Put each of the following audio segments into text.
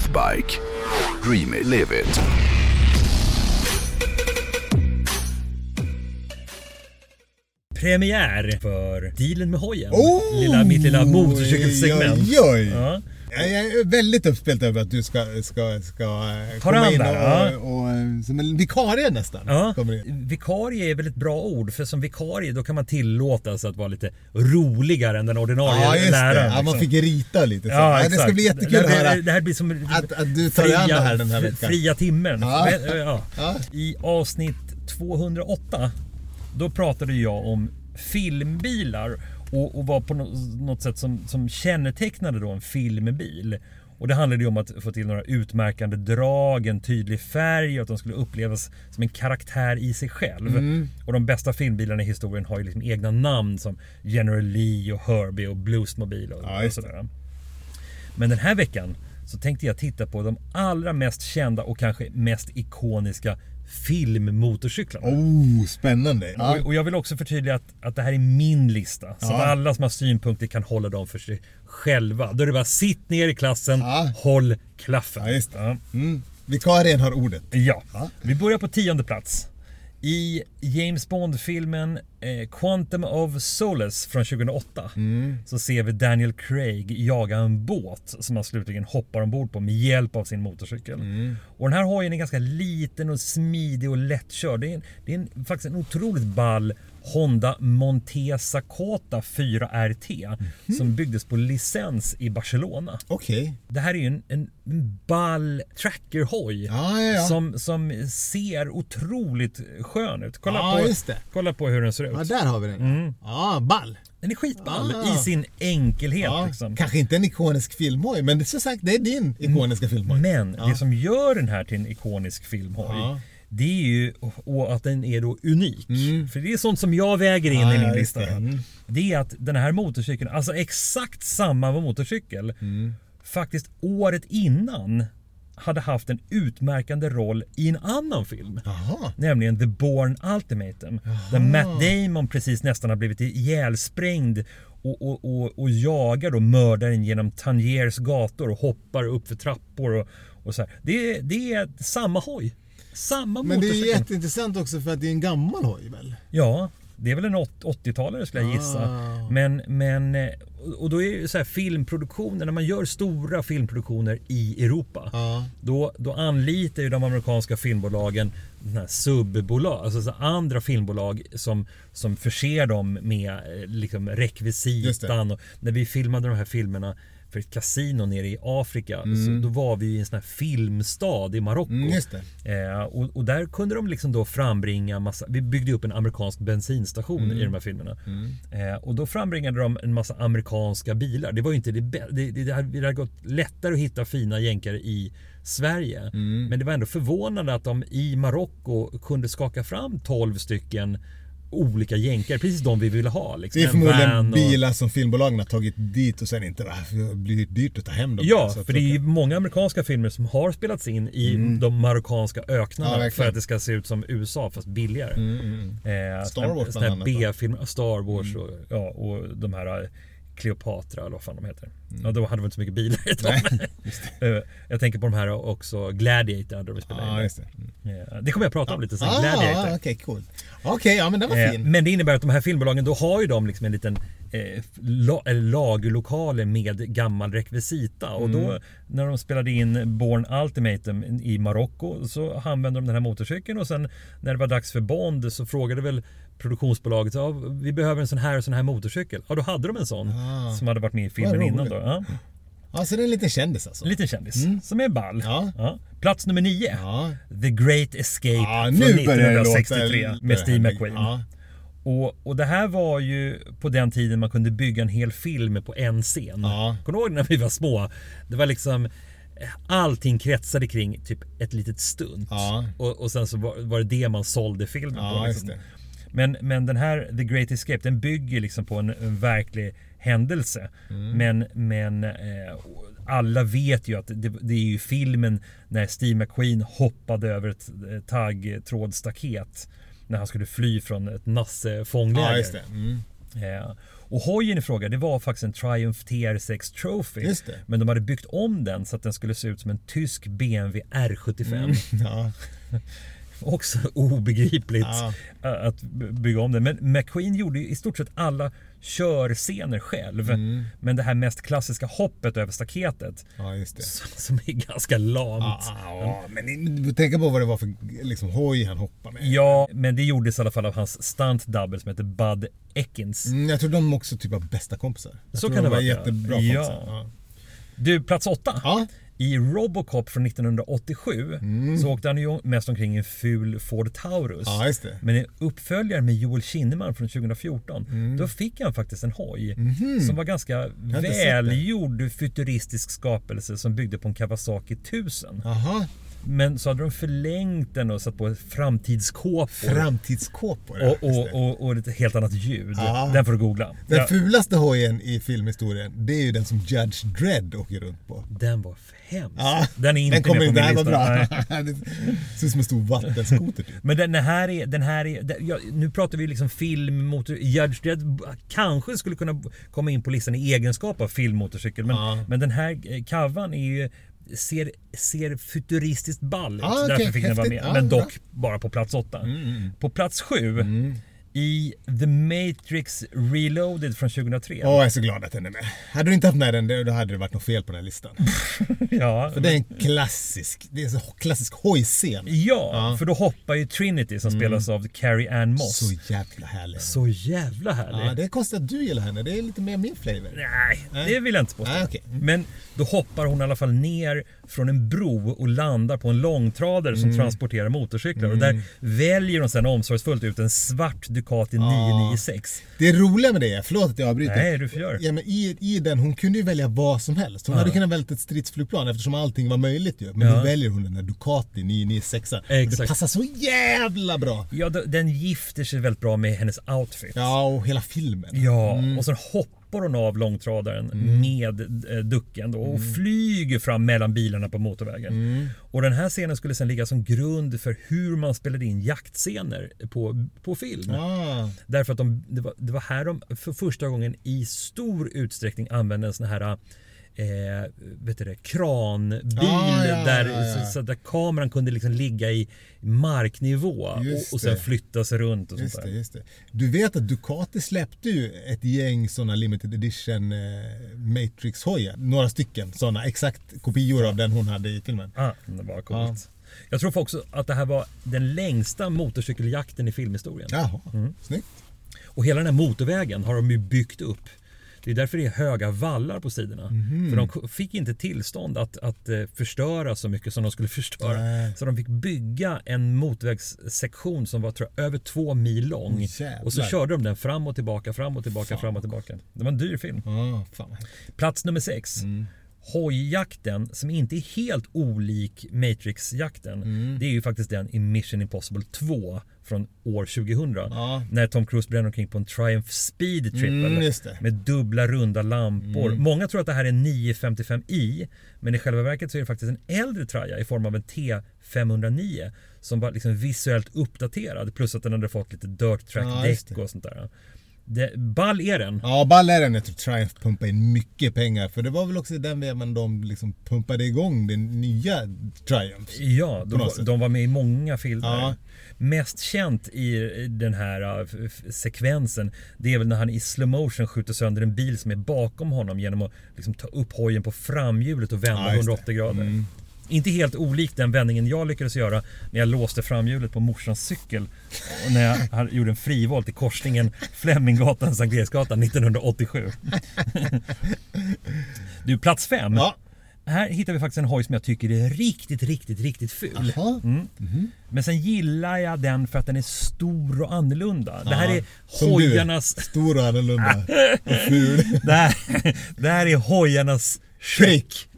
Northbike. Dream it, live it. Premiär för Dealen med hojen. Oh! lilla, mitt lilla motorcykelsegment. Oj, oj. Ja. Jag är väldigt uppspelt över att du ska, ska, ska komma an in och, ja. och, och, eh, som en vikarie nästan. Ja, vikarie är väl ett bra ord för som vikarie då kan man tillåta sig att vara lite roligare än den ordinarie Ja, just läraren. det. Ja, man liksom. fick rita lite. Så. Ja, Ja, det exakt. ska bli jättekul det, att höra. Det, det här blir som Att- att du tar dig an det här den här veckan. Fria timmen. Ja. Ja. I avsnitt 208 då pratade jag om filmbilar och, och var på nå- något sätt som, som kännetecknade då en filmbil. Och det handlade ju om att få till några utmärkande drag, en tydlig färg och att de skulle upplevas som en karaktär i sig själv. Mm. Och de bästa filmbilarna i historien har ju liksom egna namn som General Lee och Herbie och Bluesmobile och, Ja, och sådär. Men den här veckan så tänkte jag titta på de allra mest kända och kanske mest ikoniska filmmotorcyklarna. Oh, spännande. Ja. Och, och jag vill också förtydliga att, att det här är min lista. Så Ja. att alla som har synpunkter kan hålla dem för sig själva. Då är det bara sitt ner i klassen, Ja. håll klaffen. Ja, just det. Mm. Vikarien har ordet. Ja. Ja. Vi börjar på tionde plats. I James Bond-filmen eh, Quantum of Solace från 2008 Mm. så ser vi Daniel Craig jaga en båt som han slutligen hoppar ombord på med hjälp av sin motorcykel. Mm. Och den här hojen är ganska liten och smidig och lättkörd. Det är, en, det är en, faktiskt en otroligt ball Honda Montesa Kota 4RT Mhm. som byggdes på licens i Barcelona. Okej. Det här är ju en, en ball trackerhoj Ja, ja, ja. som, som ser otroligt skön ut. Kolla, Ja, på, kolla på hur den ser ut. Ja, där har vi den. Ja, ball. Den är skitball Ah. i sin enkelhet. Ja, Liksom. Kanske inte en ikonisk filmhoj, men det är som sagt, det är din ikoniska filmhoj. Men det som gör den här till en ikonisk filmhoj. Det är ju och att den är då unik. Mm. För det är sånt som jag väger in Ja, i min lista. det. Mm. Det är att den här motorcykeln, alltså exakt samma motorcykel, Mm. faktiskt året innan hade haft en utmärkande roll i en annan film. Jaha. Nämligen The Bourne Ultimatum. Där Matt Damon precis nästan har blivit ihjälsprängd och, och, och, och jagar då mördaren genom Tangiers gator och hoppar upp för trappor och, och så här. Det, det är samma hoj. Samma Men det är ju jätteintressant också för att det är en gammal hoj väl? Ja, det är väl en åt- 80-talare skulle jag gissa. Ah. Men, men, eh, och då är ju så här filmproduktioner, när man gör stora filmproduktioner i Europa. Ja. Då, då anlitar ju de amerikanska filmbolagen subbolag, alltså så andra filmbolag som, som förser dem med eh, liksom rekvisitan. Och när vi filmade de här filmerna för ett kasino nere i Afrika, så då var vi i en sån här filmstad i Marocko. Mm. Eh, och, och där kunde de liksom då frambringa massa, vi byggde upp en amerikansk bensinstation i de här filmerna. Eh, och då frambringade de en massa amerikanska bilar. Det var ju inte det bästa, det, det, det, hade, det hade gått lättare att hitta fina jänkare i Sverige. Men det var ändå förvånande att de i Marocko kunde skaka fram 12 stycken olika jänkare, precis de vi ville ha. Liksom. Det är förmodligen och- bilar som filmbolagen har tagit dit och sen inte "Ah, det blir dyrt att ta hem dem. Ja, för det är ju många amerikanska filmer som har spelats in i de marockanska Ja, öknarna verkligen. för att det ska se ut som USA fast billigare. Eh, Star såna- Wars såna här bland annat? B-filmer, Star Wars och, ja, och de här eh, Cleopatra eller vad fan de heter. Mm. Ja, då hade vi inte så mycket bilar i dem. Eh, Jag tänker på de här också Gladiator där vi spelade Ja, in. det. Eh, Det kommer jag prata om lite sen, Ah, Gladiator. okej, cool. Okej, ja men den var Eh, fin. Men det innebär att de här filmbolagen, då har ju de liksom en liten eh, la, eller lagerlokaler med gammal rekvisita. Och då när de spelade in Born Ultimatum i Marocko så använde de den här motorcykeln och sen när det var dags för Bond så frågade väl produktionsbolaget ja, vi behöver en sån här och sån här motorcykel. Ja, då hade de en sån Ah. som hade varit med i filmen innan då. Ja. Ja, så det är en liten kändis alltså. En liten kändis som är ball. Ja. Plats nummer nio. Ja. The Great Escape Ja, från nu börjar det låta 1963 med Steve McQueen. Och, och det här var ju på den tiden man kunde bygga en hel film på en scen. Ja. Kommer du ihåg när vi var små? Det var liksom Allting kretsade kring typ ett litet stunt. Ja. Och, och sen så var, var det det man sålde filmen Ja, på. Liksom. Men, men den här The Great Escape den bygger liksom på en, en verklig händelse. Mm. Men, men eh, alla vet ju att det, det är ju filmen när Steve McQueen hoppade över ett taggtrådsstaket när han skulle fly från ett nasse fångläger. Ja. Mm. Eh, Och hojen i fråga, det var faktiskt en Triumph TR6 Trophy. Men de hade byggt om den så att den skulle se ut som en tysk BMW R75. Mm. Ja. Också obegripligt Ja. att bygga om den. Men McQueen gjorde i stort sett alla körscener själv. Mm. Men det här mest klassiska hoppet över staketet ja, det. som är ganska lamt. Ja, men ni- du tänker på vad det var för liksom, hoj han hoppade med. Ja, men det gjordes i alla fall av hans stunt double som heter Bud Ekins. Mm, jag tror de också typ var bästa kompisar. Jag Så kan de det var vara, jättebra Ja. kompisar. Ja. Du, plats åtta. Ja. I Robocop från 1987 så åkte han ju mest omkring i en ful Ford Taurus. Mm. ja, just det. Men i uppföljaren med Joel Kinnaman från 2014 då fick han faktiskt en hoj som var ganska Mm. Välgjord futuristisk skapelse som byggde på en Kawasaki 1000. Aha. Men så hade de förlängt den och satt på framtidskåpor. Framtidskåpor. och, och, och, och ett helt annat ljud. Ja. Den får du googla. Den Ja, fulaste hojen i filmhistorien, det är ju den som Judge Dredd åker runt på. den var hemsk. Ja, Den är inte den kommer med på inte, min lista. bra. Det ser ut som en stor vattenskoter typ. Men den här är, den här är, den, ja, nu pratar vi liksom film, motor, Judge Dredd kanske skulle kunna komma in på listan i egenskap av filmmotorcykel. Men, men den här eh, kavan är ju, ser, ser futuristiskt ball ut. Ah, okej, Därför fick den vara med. men dock bara på plats åtta. Mm, På plats sju i The Matrix Reloaded från 2003. Åh, jag är så glad att den är med. Hade du inte haft med den, då hade det varit något fel på den här listan. ja, För det är en klassisk, det är en klassisk hojscen. ja, för då hoppar ju Trinity som spelas av Carrie Ann Moss. Mm. Så jävla härlig. Så jävla härlig. Ja, det är konstigt att du gillar henne. Det är lite mer min flavor. Nej, Nej. det vill jag inte påstå. Nej, okej. Mm. Men då hoppar hon i alla fall ner från en bro och landar på en långtradare Mm. som transporterar motorcyklar. Och där väljer hon sedan omsorgsfullt ut en svart Ducati 996. Det roliga med det är, förlåt att jag avbryter. Nej, du får göra. Ja, men i, I den, hon kunde ju välja vad som helst. Hon hade kunnat välja ett stridsflygplan eftersom allting var möjligt ju. Men Ja. då väljer hon den där Ducati 996. Och Det Exakt. passar så jävla bra. Ja, den gifter sig väldigt bra med hennes outfit. Ja, och hela filmen. Ja, och sen hoppar hon av långtradaren med eh, ducken då, och flyger fram mellan bilarna på motorvägen. Och den här scenen skulle sen ligga som grund för hur man spelade in jaktscener på, på film. Ah, Därför att de, det, var, det var här de för första gången i stor utsträckning använde en sån här eh, vet du det, kranbil Ah, ja, där, ja, ja. Så, så där kameran kunde liksom ligga i marknivå och, och sen det. flytta sig runt och just sånt det, där. just det. Du vet att Ducati släppte ju ett gäng sådana limited edition eh, Matrix-hojar. Några stycken sådana, exakt kopior av den hon hade i filmen. Ah, det var coolt. Jag tror också att det här var den längsta motorcykeljakten i filmhistorien. Jaha, Mm. snyggt. Och hela den här motorvägen har de ju byggt upp. Det är därför det är höga vallar på sidorna. Mhm. För de fick inte tillstånd att, att eh, förstöra så mycket som de skulle förstöra. Nej. Så de fick bygga en motorvägssektion som var tror jag, över två mil lång. Jävlar. och så körde de den fram och tillbaka, fram och tillbaka, fram och tillbaka. Det var en dyr film. Fan häftigt. Plats nummer sex. Hojjakten som inte är helt olik Matrix-jakten. Det är ju faktiskt den i Mission Impossible 2 från år 2000. Ja. När Tom Cruise bränner omkring på en Triumph Speed Triple. Mm. Med dubbla runda lampor. Många tror att det här är en 955i. Men i själva verket så är det faktiskt en äldre Traja i form av en T509. Som var liksom visuellt uppdaterad. Plus att den hade fått lite dirt track Ja, just däck det. och sånt där. Det, ball är den. Ja, ball är den. Jag tror Triumph pumpade in mycket pengar. För det var väl också i den vevan de liksom pumpade igång den nya Triumph. Ja, de, de var med i många filmer. Ja. Mest känt i den här f- sekvensen Det är väl när han i slow motion skjuter sönder en bil som är bakom honom genom att liksom ta upp hojen på framhjulet och vända Ja, just det. 180 grader. Inte helt olikt den vändningen jag lyckades göra när jag låste framhjulet på morsans cykel. Och när jag gjorde en frivolt i korsningen Fleminggatan Sankt Eriksgatan 1987. Du, plats fem. Ja. Här hittar vi faktiskt en hoj som jag tycker är riktigt, riktigt, riktigt ful. Jaha. Mm. Men sen gillar jag den för att den är stor och annorlunda. Det här Ja, är du. hojarnas... Stor och annorlunda. och ful. Det här, det här är hojarnas Shrek.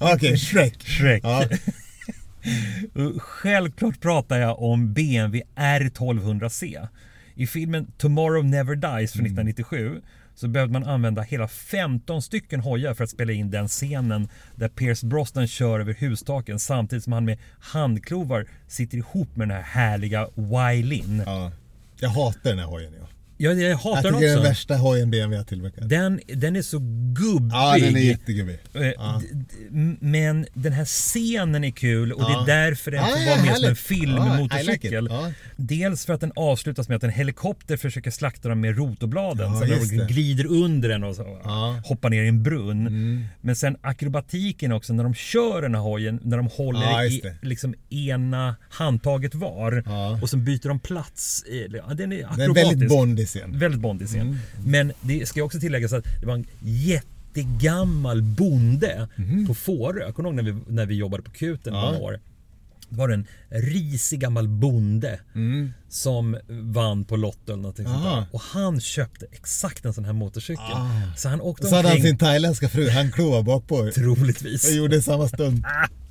Okej, Shrek. Shrek. Ja. Självklart pratar jag om BMW R1200C. I filmen Tomorrow Never Dies från 1997 så behövde man använda hela 15 stycken hojar för att spela in den scenen där Pierce Brosnan kör över hustaken samtidigt som han med handklovar sitter ihop med den här härliga Wylin. ja. Jag hatar den här hojen. Ja. Ja, jag Jag hatar tycker den det är den också. värsta hojen BMW har tillverkat. Den, den är så gubbig. Ja, den är jättegubbig. Eh, Ja. Men den här scenen är kul och Ja. det är därför den Ja, får vara med som en härligt. film Ja, med I like. Dels för att den avslutas med att en helikopter försöker slakta dem med rotorbladen. Så de glider under den och så hoppar ner i en brunn. Mm. Men sen akrobatiken också när de kör den här hojen, när de håller i liksom ena handtaget var och sen byter de plats. i- den är Det är en akrobatisk. väldigt bondig scen. Väldigt bondig scen. Mm. Men det ska också tilläggas att det var en jättegammal bonde på Fårö. Kommer du ihåg när vi, när vi jobbade på Kuten. Ja. några år? Det var en risig gammal bonde Mm. som vann på Lotto eller någonting sånt där. Och han köpte exakt en sån här motorcykel. Ah. Så han åkte Så hade han sin thailändska fru, han kloa bakpå. troligtvis. Jag gjorde samma stund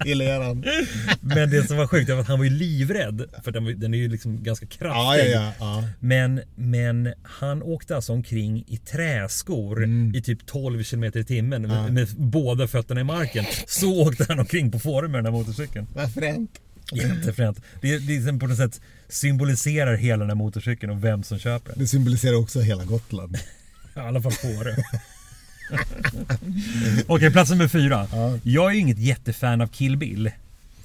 i leran. Men det som var sjukt var att han var ju livrädd. För den, var, den är ju liksom ganska kraftig. Ja, ja, ja. Men, men han åkte alltså omkring i träskor i typ 12 km i timmen med, Mm. Ja. med båda fötterna i marken. Så åkte han omkring på Fårö med den här motorcykeln. Vad fränt. Jättefränt. Det, det på något sätt symboliserar hela den här motorcykeln och vem som köper den. Det symboliserar också hela Gotland. I alla fall Fårö. Okej, plats nummer fyra. Ja. Jag är ju inget jättefan av Kill Bill.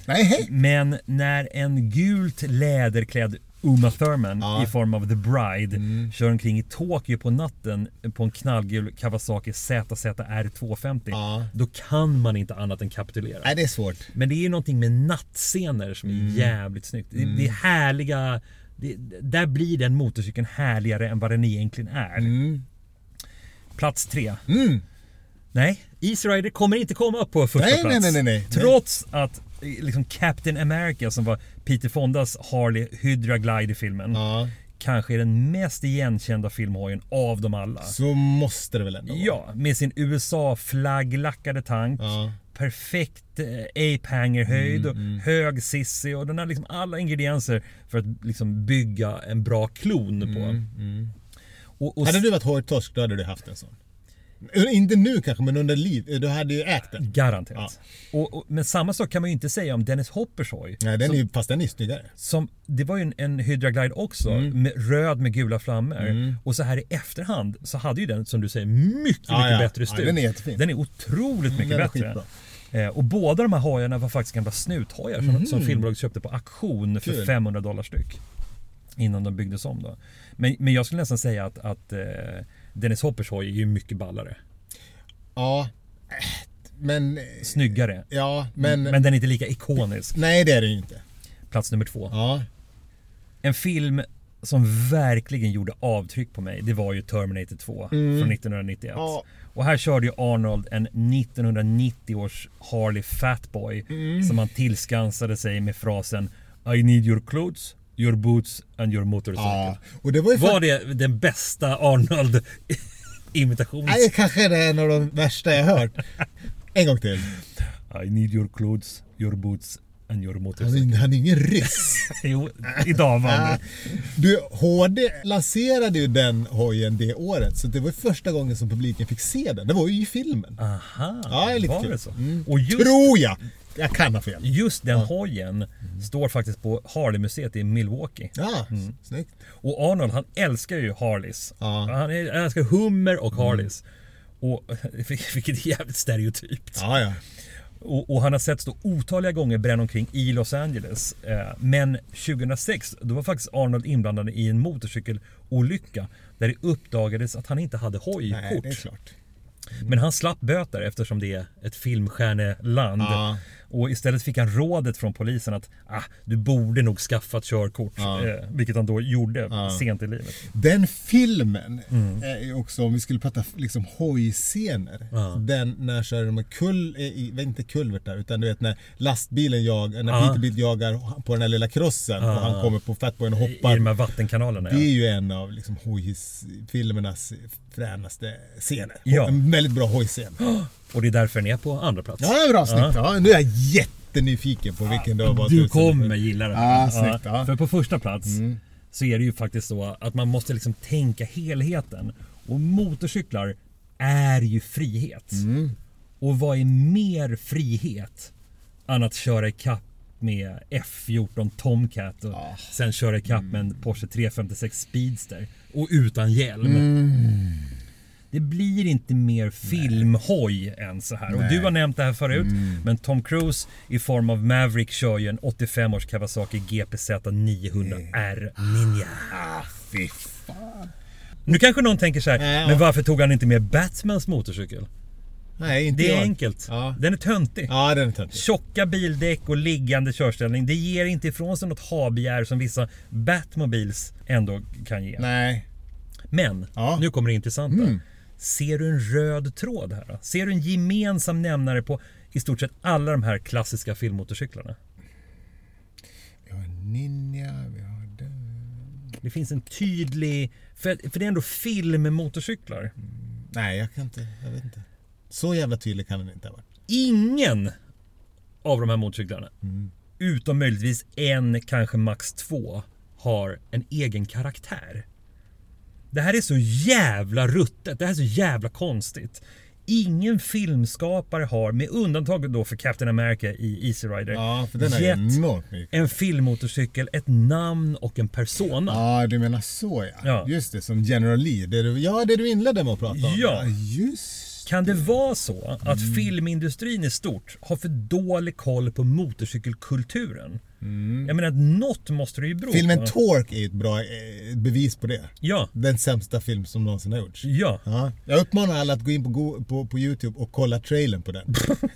Nej, hej! Men när en gult läderklädd Uma Thurman Ja. i form av The Bride Mm. kör omkring i Tokyo på natten på en knallgul Kawasaki ZZR 250 Ja. då kan man inte annat än kapitulera. Nej, det är svårt. Men det är ju någonting med nattscener som är Mm. jävligt snyggt. Det, det är härliga det, där blir den motorcykeln härligare än vad den egentligen är. Mm. Plats tre. Mm. Nej, Easy Rider kommer inte komma upp på första Nej, plats. nej, nej, nej, nej. Trots att eh, liksom Captain America som var Peter Fondas Harley Hydra Glide i filmen Ja, kanske är den mest igenkända filmhojen av dem alla. så måste det väl ändå vara. Ja, med sin USA-flagglackade tank. Ja. Perfekt eh, ape-hanger-höjd och Mm, hög sissi och den har liksom alla ingredienser för att liksom bygga en bra klon på. Mm, mm. Och, och Hade du varit hojtorsk då hade du haft en sån. Eh, Inte nu kanske, men under liv. Du hade ju ägt den. Garanterat. Och, och, men samma sak kan man ju inte säga om Dennis Hoppers hoj. Nej, den som, är ju, fast den är ju snyggare. som, det var ju en, en Hydra Glide också, Mm. med röd med gula flammor. Mm. Och så här i efterhand så hade ju den, som du säger, mycket, Ja, mycket ja. bättre Ja, stuk. den är jättefin. Den är otroligt mycket är bättre. skitbra. Eh, och båda de här hojarna var faktiskt gamla snuthojar som, som filmbolaget köpte på auktion för. Kul. 500 dollar styck. Innan de byggdes om då. Men, men jag skulle nästan säga att, att eh, Dennis Hoppers hoj är ju mycket ballare. Ja, men... Snyggare. Ja, men... Men den är inte lika ikonisk. Nej, det är det ju inte. Plats nummer två. Ja. En film som verkligen gjorde avtryck på mig, det var ju Terminator 2 Mm. från 1991. Ja. Och här körde ju Arnold en 1990 års Harley Fatboy Mm. som han tillskansade sig med frasen I need your clothes, your boots and your motorcycle. ja. Och det var ju Var det den bästa Arnold imitationen? Nej, kanske det är en av de värsta jag hört. En gång till. I need your clothes, your boots and your Han motorcycle. är, han är ingen ryss. Jo, idag Ja. det. Du, HD lanserade ju den hojen det året. Så det var ju första gången som publiken fick se den. Det var ju i filmen. Aha, Ja, lite var kul. det så? Mm. Och just Tror jag! Jag kan ha fel. Just den hojen står faktiskt på Harley-museet i Milwaukee. Ja, snyggt. Och Arnold han älskar ju Harleys. Ja. Mm. Han älskar Hummer och Harleys. Och, vilket är jävligt stereotypt. Ja, ja. Och, och han har sett då otaliga gånger bränna omkring i Los Angeles. Eh, men 2006 då var faktiskt Arnold inblandad i en motorcykelolycka. Där det uppdagades att han inte hade Nej, hojkort. det är klart. Men han slapp böter eftersom det är ett filmstjärneland. Ja. Och istället fick han rådet från polisen att ah, du borde nog skaffa ett körkort. Ja. Eh, vilket han då gjorde Ja. sent i livet. Den filmen Mm. är också, om vi skulle prata liksom hojscener. Ja. Den när kör de kull, i, i- inte kulvertar, utan du vet när lastbilen jagar, när Ja. Peterbilt jagar på den här lilla krossen och han kommer på Fatboyen och I, I hoppar. de här vattenkanalerna. Det är ju en av liksom hojfilmernas fränaste scener. Ja. En väldigt bra hojscen. Och det är därför den är på andra plats. Ja, bra snyggt. Ja, nu är jag jättenyfiken på vilken du har valt Du kommer gilla den. Ja, snyggt, ja. För på första plats Mm. så är det ju faktiskt så att man måste liksom tänka helheten. Och motorcyklar är ju frihet. Mm. Och vad är mer frihet än att köra ikapp med F14 Tomcat och Ah. sen köra ikapp med en Porsche 356 Speedster. Och utan hjälm. Mm. Det blir inte mer filmhoj än så här. Och Nej. Mm. du har nämnt det här förut. Men Tom Cruise i form av Maverick kör ju en 85 års Kawasaki GPZ 900R Ninja. Ah, fy fan. Nu kanske någon tänker så här, Ja. men varför tog han inte med Batmans motorcykel? Nej, inte Det är jag. enkelt. Ja. Den är töntig. Ja, den är töntig. Tjocka bildäck och liggande körställning. Det ger inte ifrån sig något habegär som vissa Batmobiles ändå kan ge. Nej. Men, Ja. Mm. nu kommer det intressanta. Ser du en röd tråd här? Ser du en gemensam nämnare på i stort sett alla de här klassiska filmmotorcyklarna? Vi har Ninja, vi har den. Det finns en tydlig... För, för det är ändå filmmotorcyklar. Nej, jag kan inte. Jag vet inte. Så jävla tydlig kan den inte ha varit. Ingen av de här motorcyklarna, Mm. utom möjligtvis en, kanske max två, har en egen karaktär. Det här är så jävla ruttet. Det här är så jävla konstigt. Ingen filmskapare har, med undantag då för Captain America i Easy Rider, Ja, för den är gett en filmmotorcykel ett namn och en persona. Ja, du menar så ja. Ja. Just det, som General Lee. Det du, ja, det du inledde med att prata om. Ja. just Kan det vara så att Mm. filmindustrin i stort har för dålig koll på motorcykelkulturen? Mm. Jag menar, något måste det ju bero Filmen på. Torque är ett bra eh, bevis på det. Ja, Den sämsta film som någonsin har gjorts. ja, Ja. Jag uppmanar alla att gå in på, på, på Youtube och kolla trailern på den.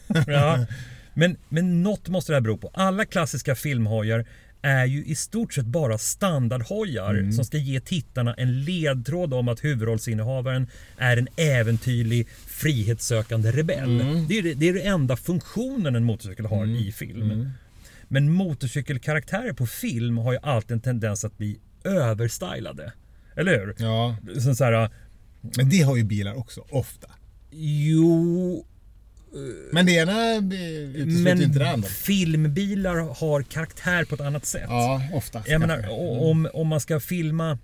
ja. Men, men något måste det här bero på. Alla klassiska filmhojar är ju i stort sett bara standardhojar Mm. som ska ge tittarna en ledtråd om att huvudrollsinnehavaren är en äventyrlig frihetssökande rebell. Mm. Det, är, det- det är den enda funktionen en motorcykel har i film. Mm. Men motorcykelkaraktärer på film har ju alltid en tendens att bli överstylade. Eller hur? Ja. Som så här, Men det har ju bilar också, ofta. jo, Men det ena eh, utesluter men inte det andra. filmbilar har karaktär på ett annat sätt. Ja, ofta. Jag menar, o- om, om man ska filma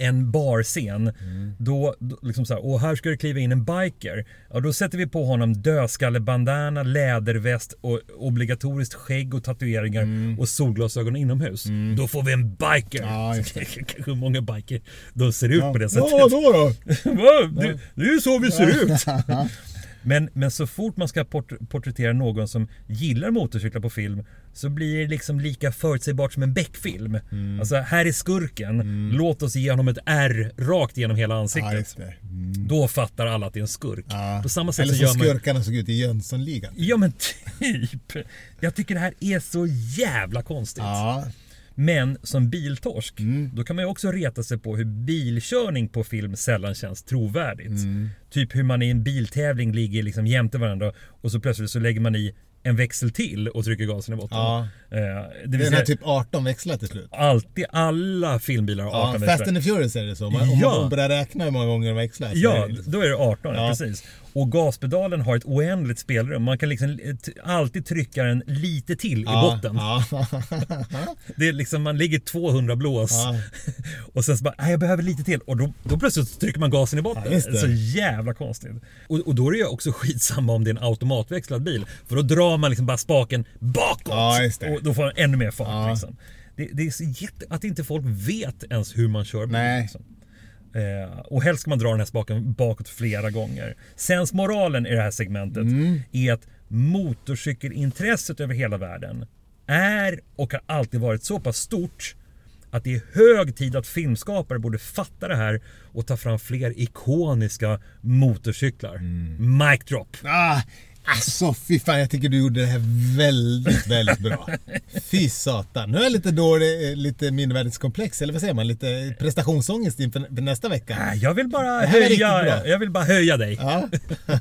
en barscen, då, då liksom så här, och här ska det kliva in en biker. Ja, då sätter vi på honom dödskallebandana, läderväst och obligatoriskt skägg och tatueringar och solglasögon inomhus. Då får vi en biker. Ja, Kanske hur många biker de ser ut på det sättet. Ja, då då? Det, det är ju så vi ser ut. Men, men så fort man ska port- porträttera någon som gillar motorcyklar på film så blir det liksom lika förutsägbart som en Beck-film. Mm. Alltså, här är skurken. Låt oss ge honom ett R rakt genom hela Ja, ansiktet. det. Mm. Då fattar alla att det är en skurk. Ja. På samma sätt Eller så som gör man... skurkarna såg ut i Jönssonligan. Ja men typ. Jag tycker det här är så jävla konstigt. Ja, Men som biltorsk, Mm. då kan man ju också reta sig på hur bilkörning på film sällan känns trovärdigt. Mm. Typ hur man i en biltävling ligger liksom jämte varandra och så plötsligt så lägger man i en växel till och trycker gasen i botten. Ja. Eh, det vill den har typ 18 växlar till slut. alltid, alla filmbilar har 18 Ja, växlar. Fast and the Furious är det så. Man, Ja. om man börjar räkna hur många gånger de växlar. är Ja, det liksom- då är det 18, Ja. precis. Och gaspedalen har ett oändligt spelrum. Man kan liksom t- alltid trycka den lite till i botten. Ja. Det är liksom, man ligger 200 blås Ja. och sen så bara, nej jag behöver lite till. Och då, då plötsligt trycker man gasen i botten. Ja. Så jävla konstigt. Och, och då är det ju också skitsamma om det är en automatväxlad bil. För då drar man liksom bara spaken bakåt. Ja. Och då får man ännu mer fart. Ja. Liksom. Det, det är så jätte, att inte folk vet ens hur man kör bil. Nej. Liksom. Eh, och helst ska man dra den här spaken bakåt flera gånger. Sensmoralen i det här segmentet Mm. är att motorcykelintresset över hela världen är och har alltid varit så pass stort att det är hög tid att filmskapare borde fatta det här och ta fram fler ikoniska motorcyklar. Mm. Mic drop. Ah, alltså fy fan, jag tycker du gjorde det här väldigt, väldigt bra. Fy satan. Nu är jag lite dålig, eh, lite mindervärdeskomplex, eller vad säger man? Lite prestationsångest inför för nästa vecka. Jag vill bara höja, jag vill bara höja dig. Ja.